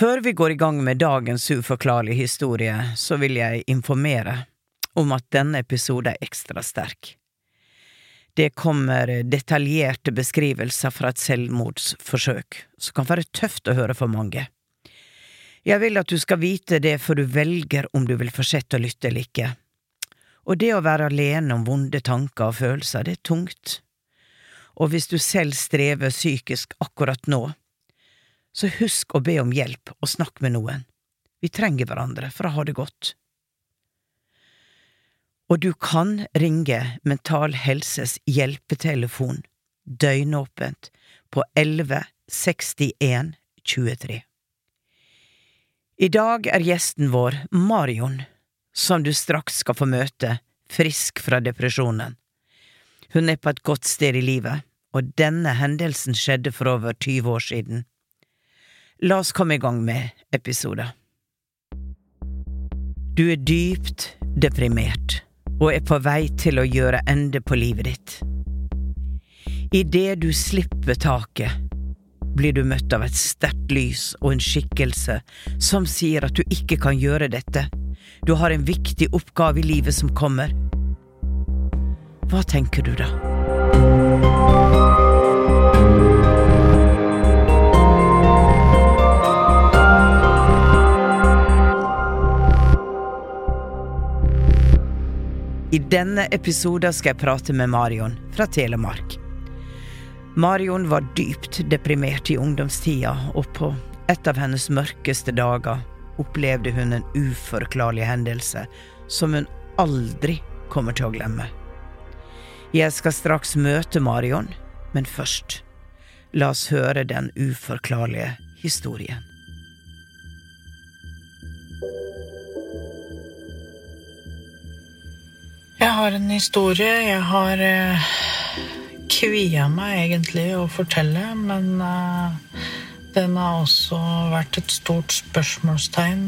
Før vi går i gang med dagens uforklarlige historie, så vil jeg informere om at denne episoden er ekstra sterk. Det kommer detaljerte beskrivelser fra et selvmordsforsøk, som kan være tøft å høre for mange. Jeg vil at du skal vite det før du velger om du vil fortsette å lytte eller ikke. Og det å være alene om vonde tanker og følelser, det er tungt. Og hvis du selv strever psykisk akkurat nå, så husk å be om hjelp og snakk med noen. Vi trenger hverandre for å ha det godt. Og du kan ringe Mental Helses hjelpetelefon døgnåpent på 11 61 23. I dag er gjesten vår Marion, som du straks skal få møte, frisk fra depresjonen. Hun er på et godt sted i livet, og denne hendelsen skjedde for over 20 år siden. La oss komme i gang med episoden. Du er dypt deprimert og er på vei til å gjøre ende på livet ditt. Idet du slipper taket, blir du møtt av et sterkt lys og en skikkelse som sier at du ikke kan gjøre dette. Du har en viktig oppgave i livet som kommer. Hva tenker du da? Denne episoden skal jeg prate med Marion fra Telemark. Marion var dypt deprimert i ungdomstida, og på et av hennes mørkeste dager opplevde hun en uforklarlig hendelse som hun aldri kommer til å glemme. Jeg skal straks møte Marion, men først, la oss høre den uforklarlige historien. Jeg har en historie. Jeg har eh, kvia meg egentlig å fortelle, men eh, den har også vært et stort spørsmålstegn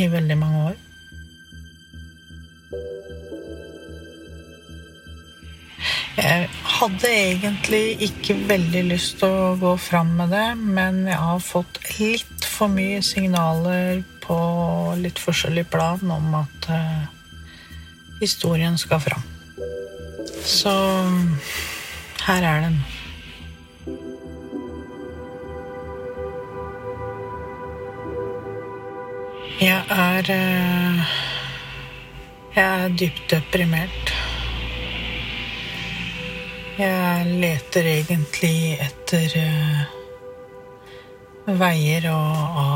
i veldig mange år. Jeg hadde egentlig ikke veldig lyst til å gå fram med det, men jeg har fått litt for mye signaler på litt forskjellig plan om at eh, historien skal fram. Så her er den. Jeg er eh, Jeg er dypt deprimert. Jeg leter egentlig etter eh, veier å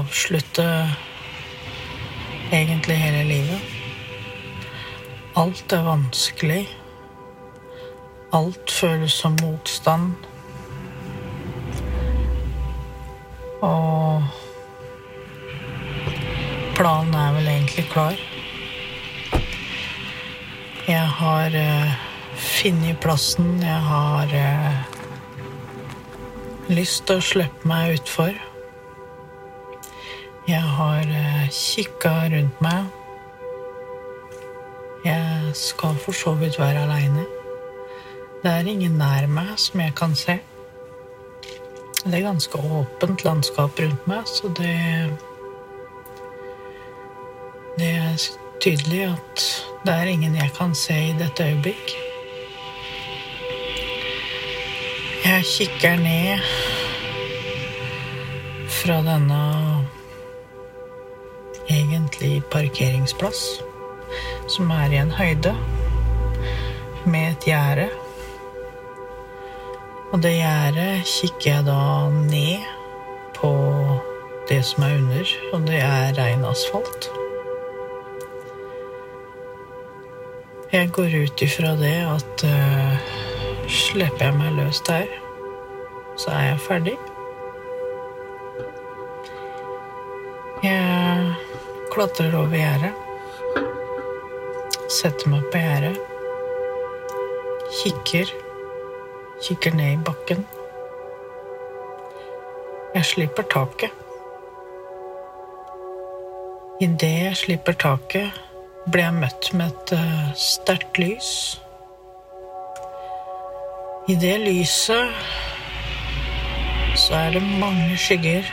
avslutte egentlig hele livet. Alt er vanskelig. Alt føles som motstand. Og planen er vel egentlig klar. Jeg har uh, funnet plassen. Jeg har uh, lyst til å slippe meg utfor. Jeg har uh, kikka rundt meg. Jeg skal for så vidt være aleine. Det er ingen nær meg som jeg kan se. Det er ganske åpent landskap rundt meg, så det Det er tydelig at det er ingen jeg kan se i dette øyeblikk. Jeg kikker ned fra denne egentlig parkeringsplass, som er i en høyde, med et gjerde. Og det gjerdet kikker jeg da ned på det som er under, og det er rein asfalt. Jeg går ut ifra det at uh, slipper jeg meg løs der, så er jeg ferdig. Jeg klatrer over gjerdet, setter meg på gjerdet, kikker kikker ned i bakken. Jeg slipper taket. Idet jeg slipper taket, blir jeg møtt med et uh, sterkt lys. I det lyset så er det mange skygger,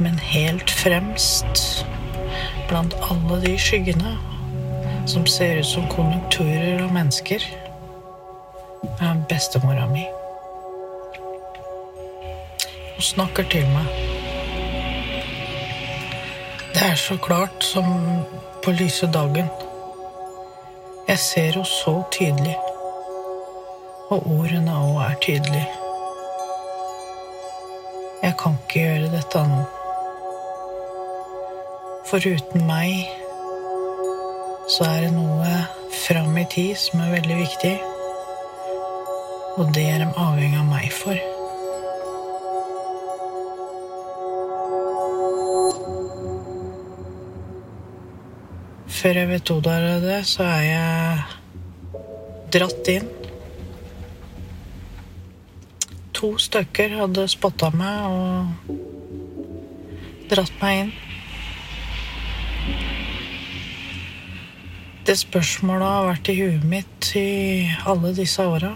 men helt fremst blant alle de skyggene som ser ut som konjunkturer av mennesker er bestemora mi. Hun snakker til meg. Det er så klart som på lyse dagen. Jeg ser henne så tydelig. Og ordene òg er tydelige. Jeg kan ikke gjøre dette nå. For uten meg så er det noe fram i tid som er veldig viktig. Og det er de avhengig av meg for. Før jeg vet ordet av det, så er jeg dratt inn. To stykker hadde spotta meg og dratt meg inn. Det spørsmålet har vært i huet mitt i alle disse åra.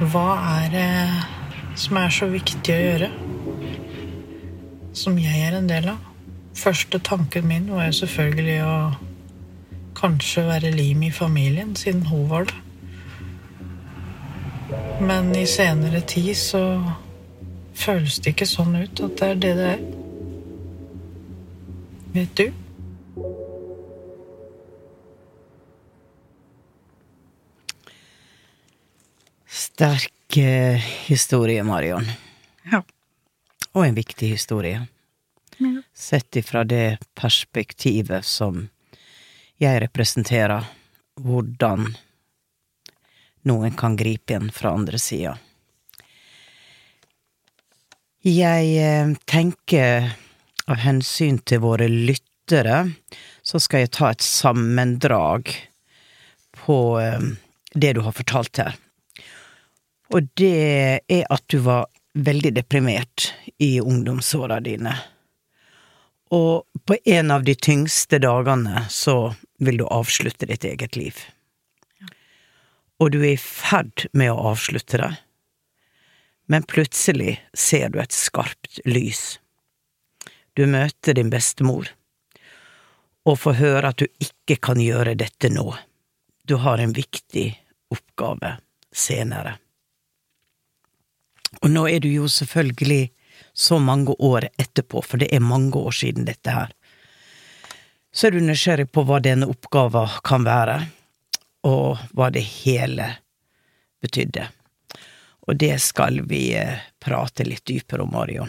Hva er det som er så viktig å gjøre? Som jeg er en del av? Første tanken min var jo selvfølgelig å kanskje være lim i familien, siden hun var det. Men i senere tid så føles det ikke sånn ut at det er det det er. Vet du? Sterk eh, historie, Marion. Ja. Og en viktig historie. Sett ifra det perspektivet som jeg representerer, hvordan noen kan gripe inn fra andre sida. Jeg eh, tenker av hensyn til våre lyttere, så skal jeg ta et sammendrag på eh, det du har fortalt her. Og det er at du var veldig deprimert i ungdomsåra dine. Og på en av de tyngste dagene så vil du avslutte ditt eget liv. Og du er i ferd med å avslutte det, men plutselig ser du et skarpt lys. Du møter din bestemor og får høre at du ikke kan gjøre dette nå. Du har en viktig oppgave senere. Og nå er du jo selvfølgelig så mange år etterpå, for det er mange år siden dette her. Så er du nysgjerrig på hva denne oppgaven kan være, og hva det hele betydde. Og det skal vi eh, prate litt dypere om, Marion.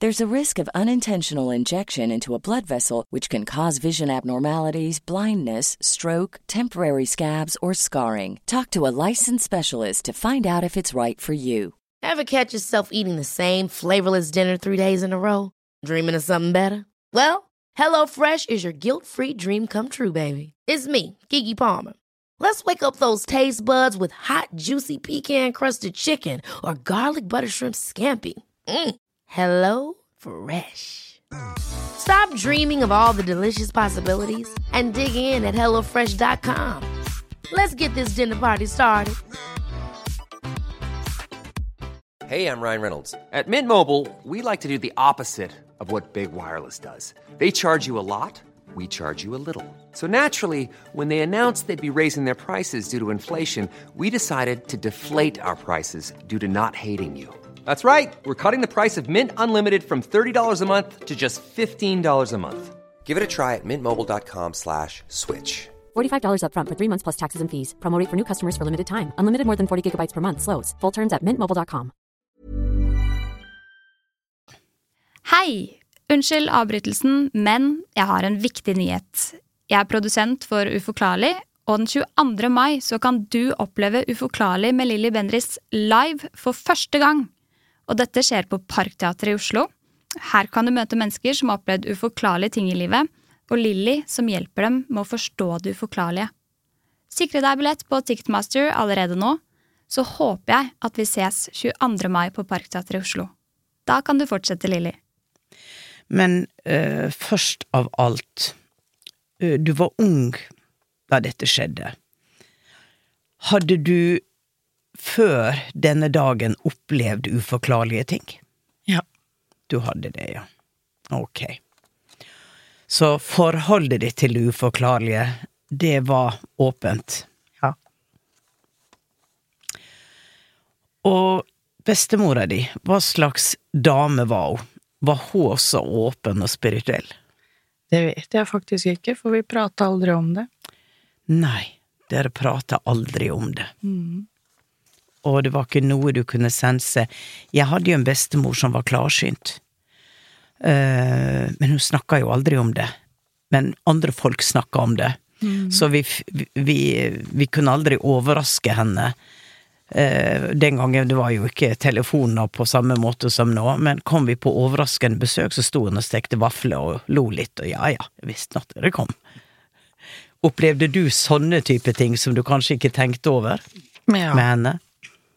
There's a risk of unintentional injection into a blood vessel, which can cause vision abnormalities, blindness, stroke, temporary scabs, or scarring. Talk to a licensed specialist to find out if it's right for you. Ever catch yourself eating the same flavorless dinner three days in a row? Dreaming of something better? Well, HelloFresh is your guilt free dream come true, baby. It's me, Kiki Palmer. Let's wake up those taste buds with hot, juicy pecan crusted chicken or garlic butter shrimp scampi. Mm. Hello Fresh. Stop dreaming of all the delicious possibilities and dig in at HelloFresh.com. Let's get this dinner party started. Hey, I'm Ryan Reynolds. At Mint Mobile, we like to do the opposite of what Big Wireless does. They charge you a lot, we charge you a little. So naturally, when they announced they'd be raising their prices due to inflation, we decided to deflate our prices due to not hating you. That's right. We're cutting the price of Mint Unlimited from $30 a month to just $15 a month. Give it a try at mintmobile.com slash switch. $45 up front for three months plus taxes and fees. Promo rate for new customers for limited time. Unlimited more than 40 gigabytes per month. Slows. Full terms at mintmobile.com. Hei! Unnskyld avbrytelsen, men jeg har en viktig nyhet. Jeg er produsent for Uforklarlig, og den 22. mai så kan du oppleve Uforklarlig med Lilly Bendriss live for første gang. Og dette skjer på Parkteatret i Oslo. Her kan du møte mennesker som har opplevd uforklarlige ting i livet, og Lilly som hjelper dem med å forstå det uforklarlige. Sikre deg billett på Ticketmaster allerede nå, så håper jeg at vi ses 22. mai på Parkteatret i Oslo. Da kan du fortsette, Lilly. Men uh, først av alt, uh, du var ung da dette skjedde. Hadde du før denne dagen opplevd uforklarlige ting? Ja. Du hadde det, ja. Ok. Så forholdet ditt til det uforklarlige, det var åpent? Ja. Og bestemora di, hva slags dame var hun? Var hun også åpen og spirituell? Det vet jeg faktisk ikke, for vi prata aldri om det. Nei, dere prata aldri om det. Og det var ikke noe du kunne sense. Jeg hadde jo en bestemor som var klarsynt. uh, men hun snakka jo aldri om det. Men andre folk snakka om det. Så vi, vi, vi kunne aldri overraske henne. Uh, den gangen det var jo ikke telefoner på samme måte som nå, men kom vi på overraskende besøk, så sto hun og stekte vafler og lo litt, og ja ja, visste at dere kom. Opplevde du sånne type ting som du kanskje ikke tenkte over Ja, med henne?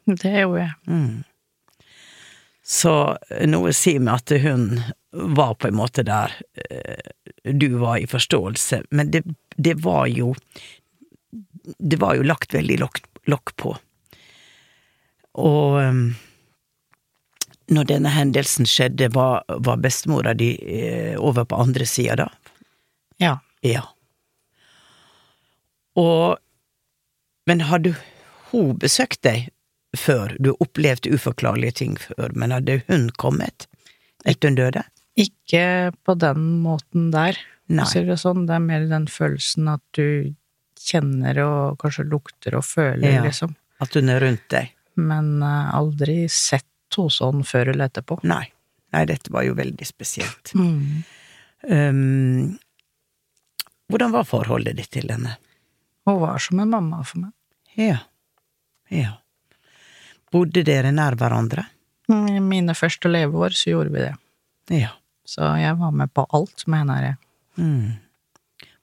det gjorde jeg. Så noe sier meg at hun var på en måte der eh, du var i forståelse, men det, det var jo Det var jo lagt veldig lokk, på. Og um, når denne hendelsen skjedde, var, var bestemora di eh, over på andre sida da? Ja. Ja. Og Men hadde hun besøkt deg før? Du opplevde uforklarlige ting før, men hadde hun kommet etter hun døde? Ikke på den måten der, Nei. det sånn. Det er mer den følelsen at du kjenner og kanskje lukter og føler, Ja. liksom. At hun er rundt deg? Men eh, aldri sett henne sånn før eller etterpå. Nei. Nei, dette var jo veldig spesielt. Mm. Um, hvordan var forholdet ditt til henne? Hun var som en mamma for meg. Ja. Ja. Bodde dere nær hverandre? I mine første leveår så gjorde vi det. Ja. Så jeg var med på alt mener jeg. Mm.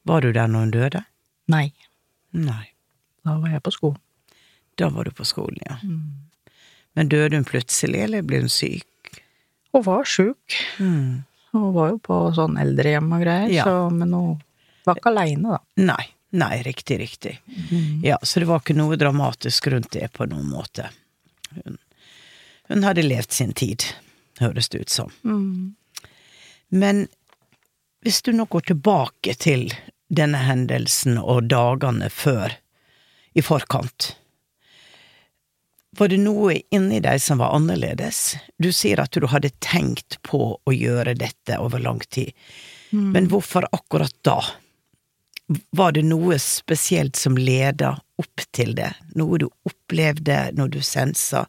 Var du der når hun døde? Nei, Nei. da var jeg på skolen. Da var du på skolen, ja. Men døde hun plutselig, eller ble hun syk? Hun var sjuk. Mm. Hun var jo på sånn eldrehjem og greier, Ja. så, men hun var ikke aleine, da. Nei. Nei, riktig, riktig. Ja, så det var ikke noe dramatisk rundt det på noen måte. Hun, hun hadde levd sin tid, høres det ut som. Men hvis du nå går tilbake til denne hendelsen og dagene før, i forkant, var det noe inni deg som var annerledes? Du sier at du hadde tenkt på å gjøre dette over lang tid, men hvorfor akkurat da? Var det noe spesielt som leda opp til det? Noe du opplevde, når du sensa?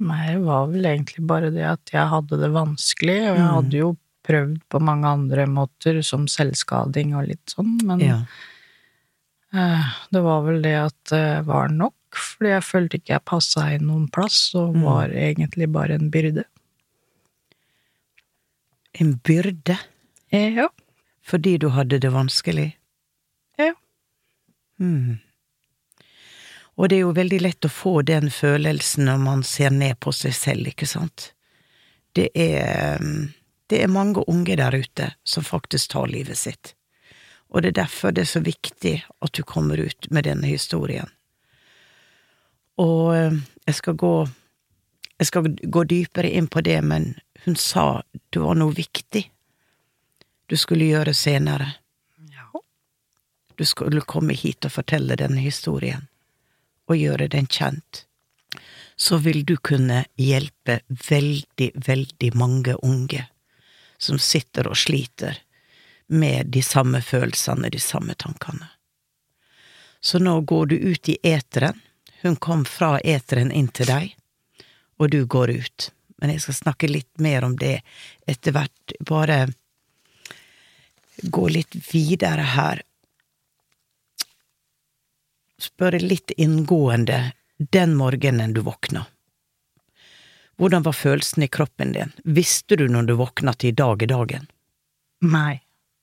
Nei, det var vel egentlig bare det at jeg hadde det vanskelig, og jeg hadde jo prøvd på mange andre måter, som selvskading og litt sånn, men Ja. eh, det var vel det at det var nok, fordi jeg følte ikke jeg passa inn noen plass, og var egentlig bare en byrde. En byrde? Eh, Ja. Fordi du hadde det vanskelig? Ja. Mm. Og det er jo veldig lett å få den følelsen når man ser ned på seg selv, ikke sant? Det er Det er mange unge der ute som faktisk tar livet sitt. Og det er derfor det er så viktig at du kommer ut med denne historien. Og eh, jeg skal gå Jeg skal gå dypere inn på det, men hun sa det var noe viktig du skulle gjøre senere. Du skulle komme hit og fortelle denne historien, og gjøre den kjent. Så vil du kunne hjelpe veldig, veldig mange unge som sitter og sliter med de samme følelsene, de samme tankene. Så nå går du ut i eteren. Hun kom fra eteren inn til deg, og du går ut. Men jeg skal snakke litt mer om det etter hvert. Bare gå litt videre her. Spørre litt inngående den morgenen du våkna. Hvordan var følelsen i kroppen din? Visste du når du våkna til i dag er dagen? Nei,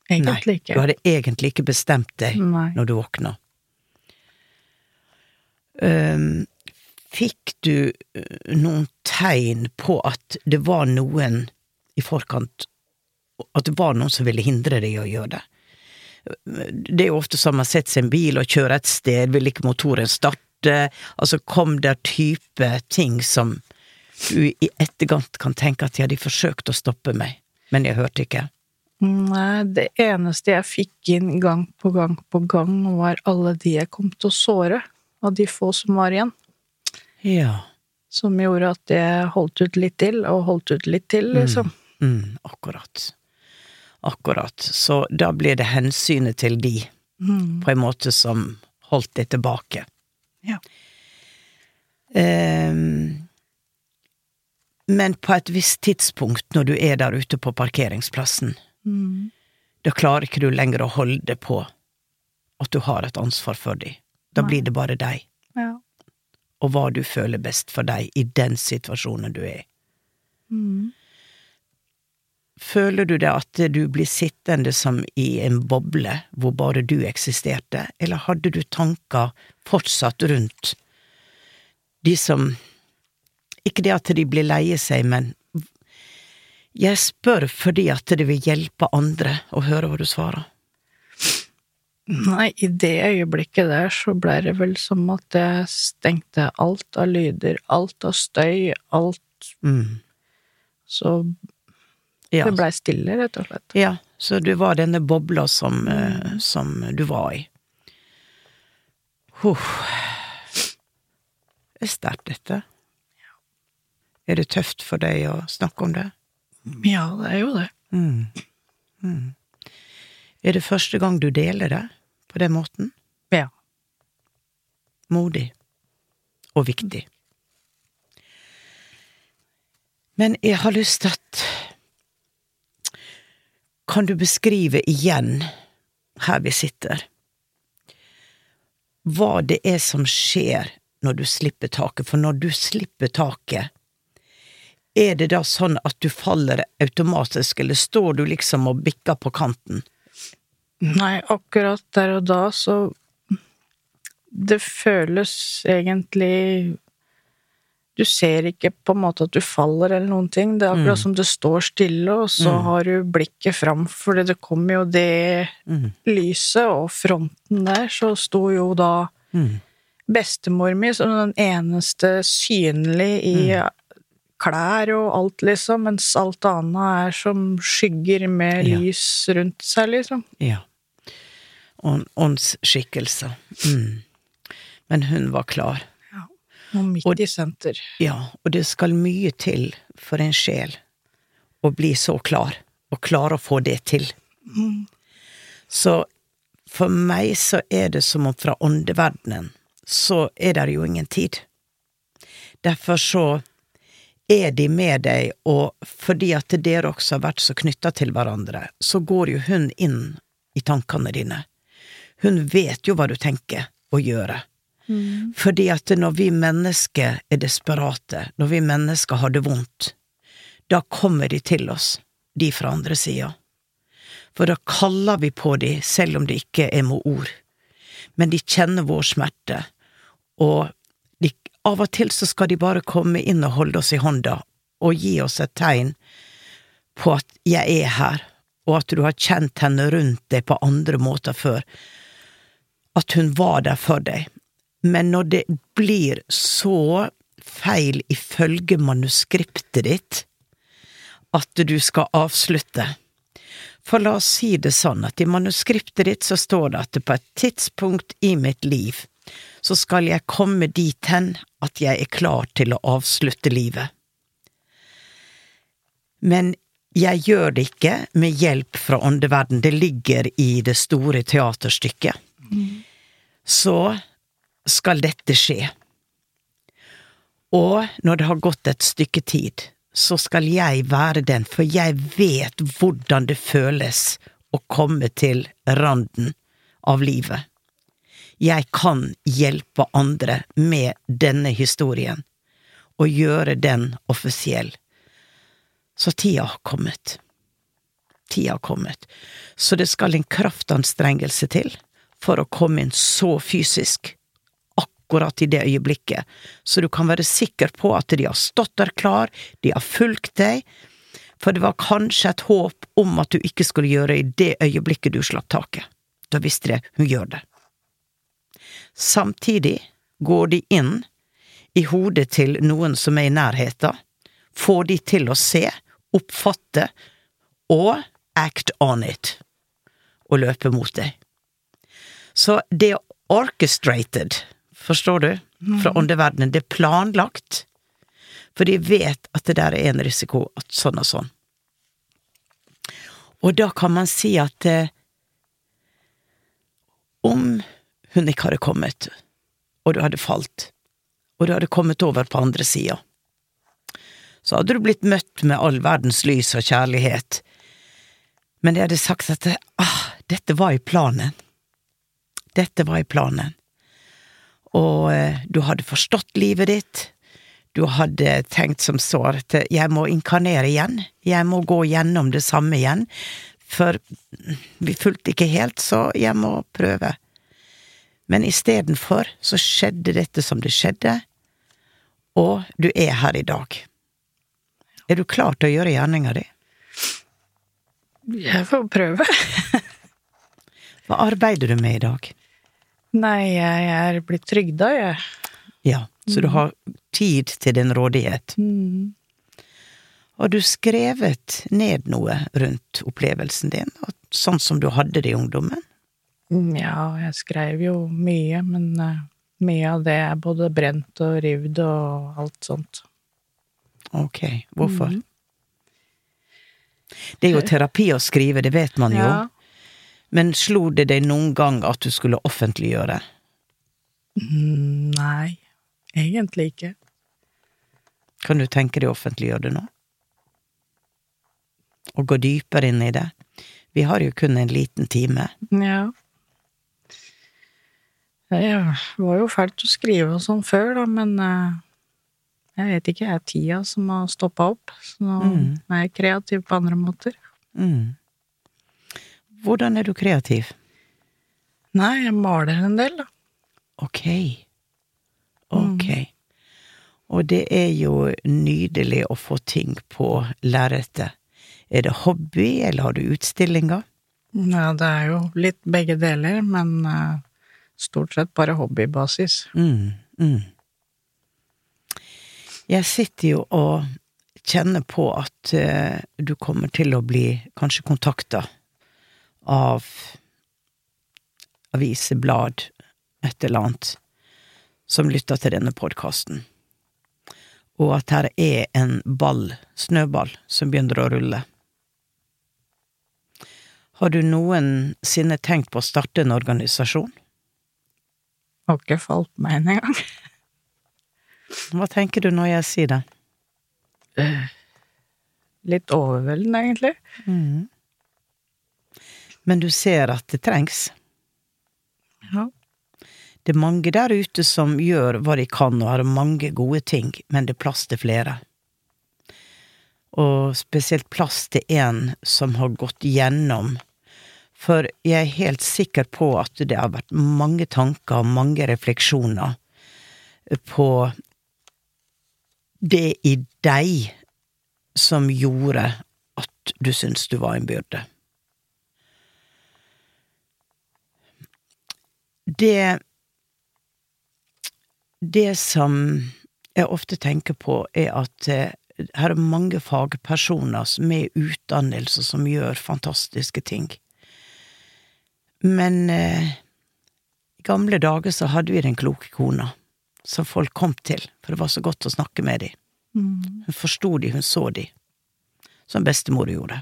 egentlig Nei, ikke. Du hadde egentlig ikke bestemt deg Nei. når du våkna. Um, fikk du eh, noen tegn på at det var noen i forkant At det var noen som ville hindre deg i å gjøre det? Det er jo ofte sånn man setter seg i en bil og kjører et sted, vil ikke motoren starte? Altså, kom der type ting som du i etterkant kan tenke at ja, de forsøkte å stoppe meg, men jeg hørte ikke? Nei, det eneste jeg fikk inn gang på gang på gang, var alle de jeg kom til å såre, av de få som var igjen. Ja. Som gjorde at jeg holdt ut litt til, og holdt ut litt til, liksom. Mm, akkurat. Akkurat. Så da blir det hensynet til de, på en måte som holdt det tilbake. Ja. Um, men på et visst tidspunkt, når du er der ute på parkeringsplassen, da klarer ikke du lenger å holde på at du har et ansvar for dem. Da blir det bare deg, Ja. og hva du føler best for deg i den situasjonen du er i. Føler du det at du blir sittende som i en boble hvor bare du eksisterte, eller hadde du tanker fortsatt rundt de som Ikke det at de blir leie seg, men jeg spør fordi at det vil hjelpe andre å høre hva du svarer. Nei, i det øyeblikket der så blei det vel som at jeg stengte alt av lyder, alt av støy, alt Mm. Så Ja. det blei stille, rett og slett. Ja, så du var denne bobla som, eh, som du var i. Huff. Det er sterkt, dette. Er det tøft for deg å snakke om det? Ja, det er jo det. Mm. Mm. Er det første gang du deler det på den måten? Ja. Modig. Og viktig. Men jeg har lyst til at Kan du beskrive igjen, her vi sitter, hva det er som skjer når du slipper taket? For når du slipper taket, er det da sånn at du faller automatisk, eller står du liksom og bikker på kanten? Nei, akkurat der og da så Det føles egentlig Du ser ikke på en måte at du faller eller noen ting. Det er akkurat som det står stille, og så har du blikket fram, for det kommer jo det lyset, og fronten der, så sto jo da bestemor mi som den eneste synlig i klær og alt, liksom, mens alt annet er som skygger med Ja. lys rundt seg, liksom. Ja. Åndsskikkelser. åndsskikkelse. Mm. Men hun var klar. Og midt i senter. Ja, og det skal mye til for en sjel å bli så klar, og klare å få det til. Så for meg så er det som om fra åndeverdenen så er det jo ingen tid. Derfor så er de med deg, og fordi at dere også har vært så knytta til hverandre, så går jo hun inn i tankene dine. Hun vet jo hva du tenker å gjøre. Fordi at når vi mennesker er desperate, når vi mennesker har det vondt, da kommer de til oss, de fra andre sida. For da kaller vi på de, selv om det ikke er med ord. Men de kjenner vår smerte, og de, av og til så skal de bare komme inn og holde oss i hånda, og gi oss et tegn på at jeg er her, og at du har kjent henne rundt deg på andre måter før, at hun var der for deg. Men når det blir så feil ifølge manuskriptet ditt at du skal avslutte For la oss si det sånn at i manuskriptet ditt så står det at på et tidspunkt i mitt liv så skal jeg komme dit hen at jeg er klar til å avslutte livet. Men jeg gjør det ikke med hjelp fra åndeverden, det ligger i det store teaterstykket. Så skal dette skje. Og når det har gått et stykke tid, så skal jeg være den, for jeg vet hvordan det føles å komme til randen av livet. Jeg kan hjelpe andre med denne historien, og gjøre den offisiell. Så tida har kommet. Tida har kommet. Så det skal en kraftanstrengelse til for å komme inn så fysisk akkurat i det øyeblikket, så du kan være sikker på at de har stått der klar, de har fulgt deg, for det var kanskje et håp om at du ikke skulle gjøre det i det øyeblikket du slapp taket. Da visste de hun gjør det. Samtidig går de inn i hodet til noen som er i nærheten, får de til å se, oppfatte og act on it, og løpe mot deg. Så det er orchestrated, forstår du, fra åndeverdenen. Det er planlagt, for de vet at det der er en risiko, at sånn og sånn. Og da kan man si at eh, om hun ikke hadde kommet, og du hadde falt, og du hadde kommet over på andre sida, så hadde du blitt møtt med all verdens lys og kjærlighet, men de hadde sagt at ah, dette var i planen. Dette var i planen. Og eh, du hadde forstått livet ditt, du hadde tenkt som så at jeg må inkarnere igjen, jeg må gå gjennom det samme igjen, for vi fulgte ikke helt, så jeg må prøve. Men istedenfor så skjedde dette som det skjedde, og du er her i dag. Er du klar til å gjøre gjerninga di? Jeg får prøve. Hva arbeider du med i dag? Nei, jeg er blitt trygda, jeg. Ja, så du har tid til din rådighet. Mm. Har du skrevet ned noe rundt opplevelsen din, sånn som du hadde det i ungdommen? Ja, jeg skrev jo mye, men eh, mye av det er både brent og rivd og alt sånt. Ok, hvorfor? Det er jo terapi å skrive, det vet man jo, Ja. Men slo det deg noen gang at du skulle offentliggjøre? Mm, Nei, egentlig ikke. Kan du tenke deg å offentliggjøre det nå? Og gå dypere inn i det? Vi har jo kun en liten time. Ja. Det var jo fælt å skrive og sånn før, da, men eh, Jeg vet ikke, Det er tida som har stoppa opp. Så nå Mm. er jeg kreativ på andre måter. Mm. Hvordan er du kreativ? Nei, jeg maler en del, da. Ok. Ok. Og det er jo nydelig å få ting på lerretet. Er det hobby, eller har du utstillinger? Ja, det er jo litt begge deler, men eh, stort sett bare hobbybasis. Mm, mm. Jeg sitter jo og kjenner på at eh, du kommer til å bli kanskje kontakta av aviseblad, et eller annet, som lytter til denne podkasten. Og at her er en ball, snøball, som begynner å rulle. Har du noensinne tenkt på å starte en organisasjon? Har ikke falt meg inn engang. Hva tenker du når jeg sier det? Litt overveldende, egentlig. Men du ser at det trengs. Ja. Det er mange der ute som gjør hva de kan og har mange gode ting, men det er plass til flere. Og spesielt plass til en som har gått gjennom. For jeg er helt sikker på at det har vært mange tanker og mange refleksjoner på det i deg som gjorde at du syntes du var en byrde. Det Det som jeg ofte tenker på, er at eh, her er mange fagpersoner er i utdannelse, som gjør fantastiske ting. Men eh, i gamle dager så hadde vi den kloke kona, som folk kom til, for det var så godt å snakke med dem. Hun forsto de, hun så de, som bestemor gjorde.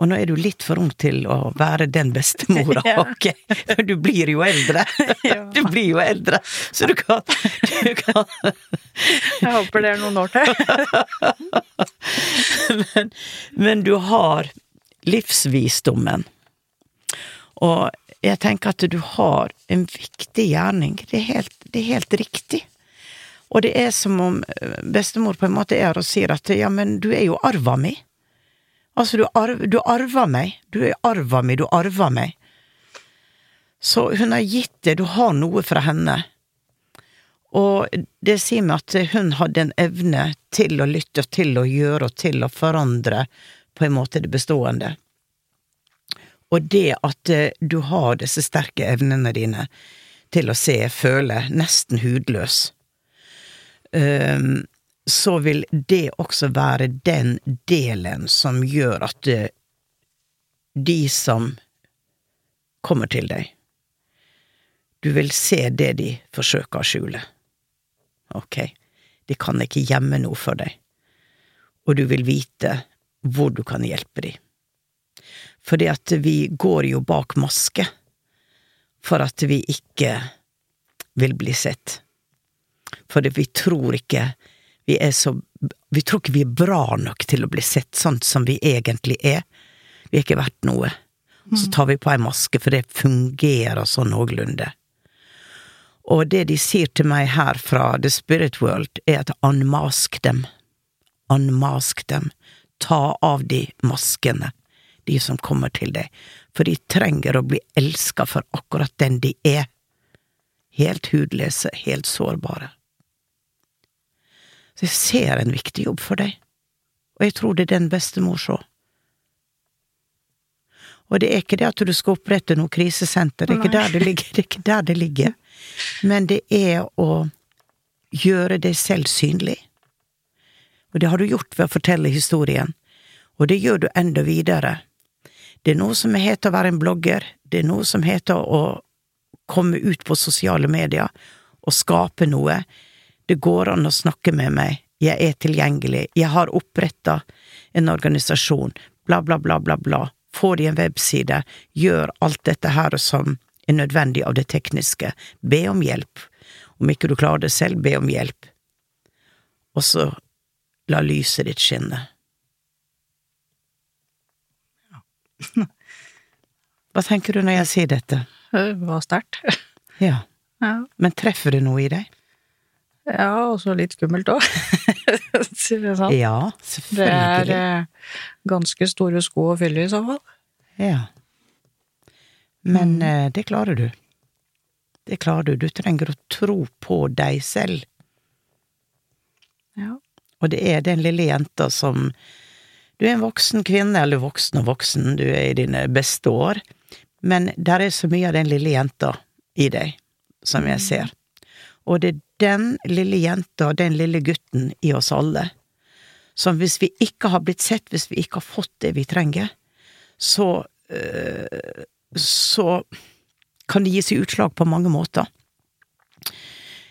Og nå er du litt for ung til å være den bestemora, Ja. ok? Du blir jo eldre. Du blir jo eldre, så du kan, du kan Jeg håper det er noen år til. men, men du har livsvisdommen. Og jeg tenker at du har en viktig gjerning. Det er helt, det er helt riktig. Og det er som om eh, bestemor på en måte er og sier at ja, men du er jo arva mi. Altså, du, arv, du arver meg. Du er arva mi, du arver meg. Så hun har gitt det, du har noe fra henne. Og det sier meg at hun hadde en evne til å lytte og til å gjøre og til å forandre på en måte det bestående. Og det at eh, du har disse sterke evnene dine til å se, føle, nesten hudløs, ehm, så vil det også være den delen som gjør at det, de som kommer til deg, du vil se det de forsøker å skjule. Ok, de kan ikke gjemme noe for deg, og du vil vite hvor du kan hjelpe dem. Fordi at vi går jo bak maske for at vi ikke vil bli sett. Fordi vi tror ikke vi er så Vi tror ikke vi er bra nok til å bli sett sånn som vi egentlig er. Vi er ikke verdt noe. Så tar vi på ei maske, for det fungerer sånn noenlunde. Og det de sier til meg her fra The Spirit World, er at unmask dem. Unmask dem. Ta av de maskene, de som kommer til deg. For de trenger å bli elska for akkurat den de er. Helt hudløse, helt sårbare. Så jeg ser en viktig jobb for deg, og jeg tror det er den bestemor så. Og det er ikke det at du skal opprette noe krisesenter, det er ikke der det ligger, det er ikke der det ligger. Men det er å gjøre deg selv synlig. Og det har du gjort ved å fortelle historien, og det gjør du enda videre. Det er noe som heter å være en blogger, det er noe som heter å komme ut på sosiale medier og skape noe. Det går an å snakke med meg, jeg er tilgjengelig, jeg har oppretta en organisasjon, bla, bla, bla, bla, bla. Få de en webside, gjør alt dette her som er nødvendig av det tekniske. Be om hjelp. Om ikke du klarer det selv, be om hjelp. Og så la lyset ditt skinne. Hva tenker du når jeg sier dette? Det var sterkt. Ja, Ja. men treffer det noe i deg? Ja, og så litt skummelt òg. Sier selvfølgelig. Ja, Det er eh, ganske store sko å fylle i så fall. Ja. Men eh, det klarer du. Det klarer du. Du trenger å tro på deg selv. Ja. Og det er den lille jenta som Du er en voksen kvinne, eller voksen og voksen, du er i dine beste år, men der er så mye av den lille jenta i deg, som jeg ser. Og det er den lille jenta og den lille gutten i oss alle, som hvis vi ikke har blitt sett, hvis vi ikke har fått det vi trenger, så øh, så kan det gi seg utslag på mange måter.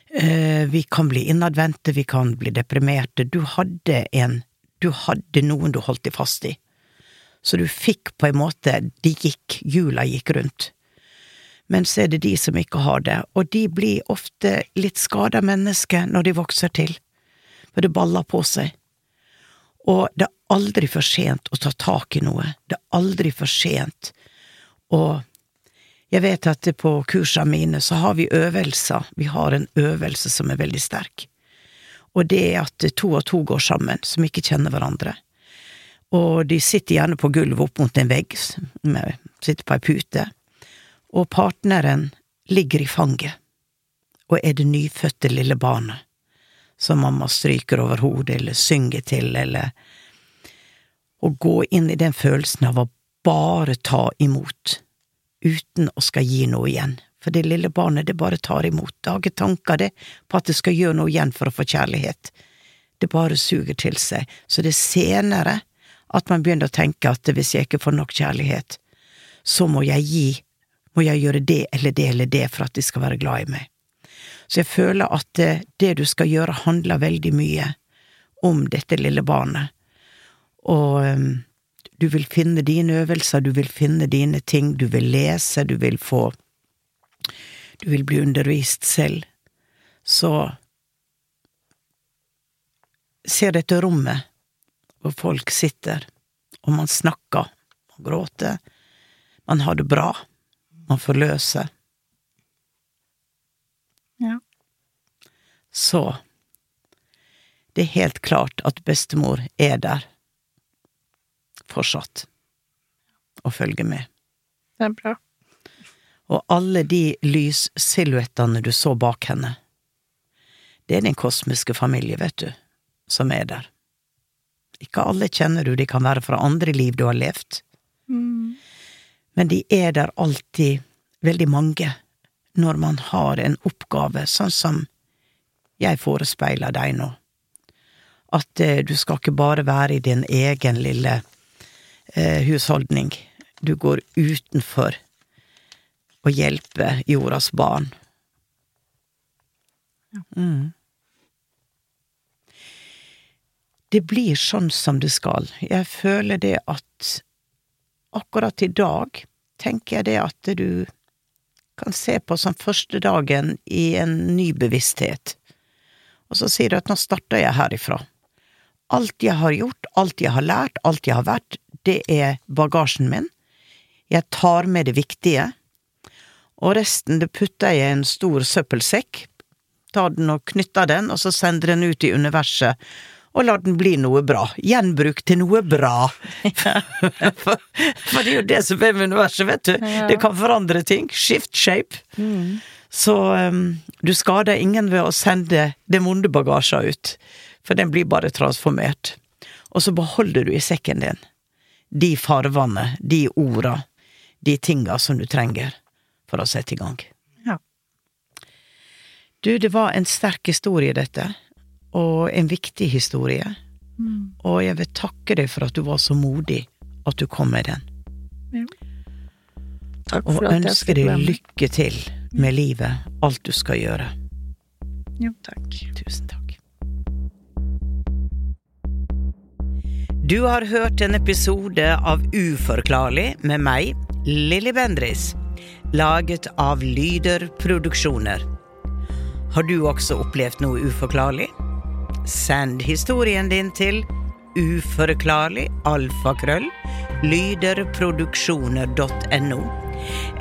Eh, Vi kan bli innadvendte, vi kan bli deprimerte. Du hadde en Du hadde noen du holdt deg fast i. Så du fikk på en måte De gikk, hjula gikk rundt. Men så er det de som ikke har det, og de blir ofte litt skada mennesker når de vokser til, for det baller på seg. Og det er aldri for sent å ta tak i noe, det er aldri for sent å jeg vet at på kursene mine så har vi øvelser, vi har en øvelse som er veldig sterk, og det er at to og to går sammen, som ikke kjenner hverandre. Og de sitter gjerne på gulvet opp mot en vegg, sitter på ei pute, og partneren ligger i fanget, og er det nyfødte lille barnet som mamma stryker over hodet eller synger til, eller å gå inn i den følelsen av å bare ta imot, uten å skal gi noe igjen. For det lille barnet, det bare tar imot. Det har ikke tanker, det, på at det skal gjøre noe igjen for å få kjærlighet. Det bare suger til seg. Så det er senere at man begynner å tenke at hvis jeg ikke får nok kjærlighet, så må jeg gi, må jeg gjøre det eller det eller det for at de skal være glad i meg. Så jeg føler at det, det du skal gjøre, handler veldig mye om dette lille barnet. Og um, du vil finne dine øvelser, du vil finne dine ting, du vil lese, du vil få Du vil bli undervist selv. Så ser dette rommet hvor folk sitter, og man snakker, man gråter, man har det bra, man forløser. Ja. Så det er helt klart at bestemor er der fortsatt og følger med. Det er bra. Og alle de lyssilhuettene du så bak henne, det er din kosmiske familie, vet du, som er der. Ikke alle kjenner du, de kan være fra andre liv du har levd, men de er der alltid, veldig mange, når man har en oppgave, sånn som jeg forespeiler deg nå. At eh, du skal ikke bare være i din egen lille eh, husholdning, du går utenfor å hjelpe jordas barn. Mm. Det blir sånn som det skal. Jeg føler det at akkurat i dag tenker jeg det at du kan se på som første dagen i en ny bevissthet, og så sier du at nå starter jeg herifra. Alt jeg har gjort, alt jeg har lært, alt jeg har vært, det er bagasjen min. Jeg tar med det viktige, og resten det putter jeg i en stor søppelsekk, tar den og knytter den, og så sender den ut i universet, og lar den bli noe bra. Gjenbruk til noe bra. for, for det er jo det som er med universet, vet du. Det kan forandre ting. Shift shape. Så um, du skader ingen ved å sende bagasjen ut, for den blir bare transformert. Og så beholder du i sekken din de farvene, de orda, de tinga som du trenger for å sette i gang. Ja. Du, det var en sterk historie, dette, og en viktig historie. Og jeg vil takke deg for at du var så modig at du kom med den. Takk Og at jeg ønsker deg lykke til med livet, alt du skal gjøre. Jo, takk. Tusen takk. Du har hørt en episode av Uforklarlig med meg, Lilly Bendris, laget av Lyder Produksjoner. Har du også opplevd noe uforklarlig? Send historien din til uforklarlig alfakrøll lyderproduksjoner.no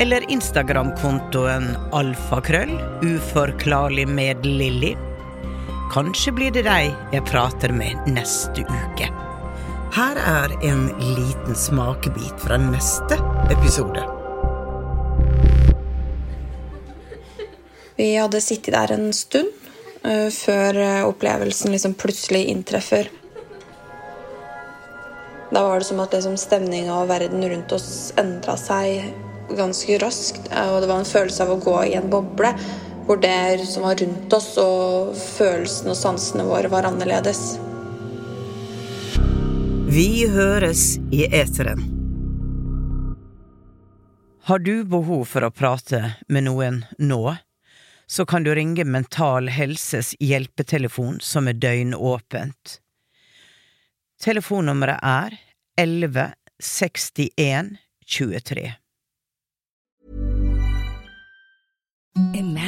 eller Instagram-kontoen alfakrøll uforklarlig med Lilly Kanskje blir det deg jeg prater med neste uke. Her er en liten smakebit fra neste episode. Vi hadde sittet der en stund før eh, opplevelsen liksom plutselig inntreffer. Da var det som at liksom stemninga og verden rundt oss endra seg ganske raskt. Og det var en følelse av å gå i en boble hvor det som var rundt oss, og følelsene og sansene våre var annerledes. Vi høres i eteren. Har du behov for å prate med noen nå, så kan du ringe Mental Helses hjelpetelefon som er døgnåpent. Telefonnummeret er 11 61 23. Imagine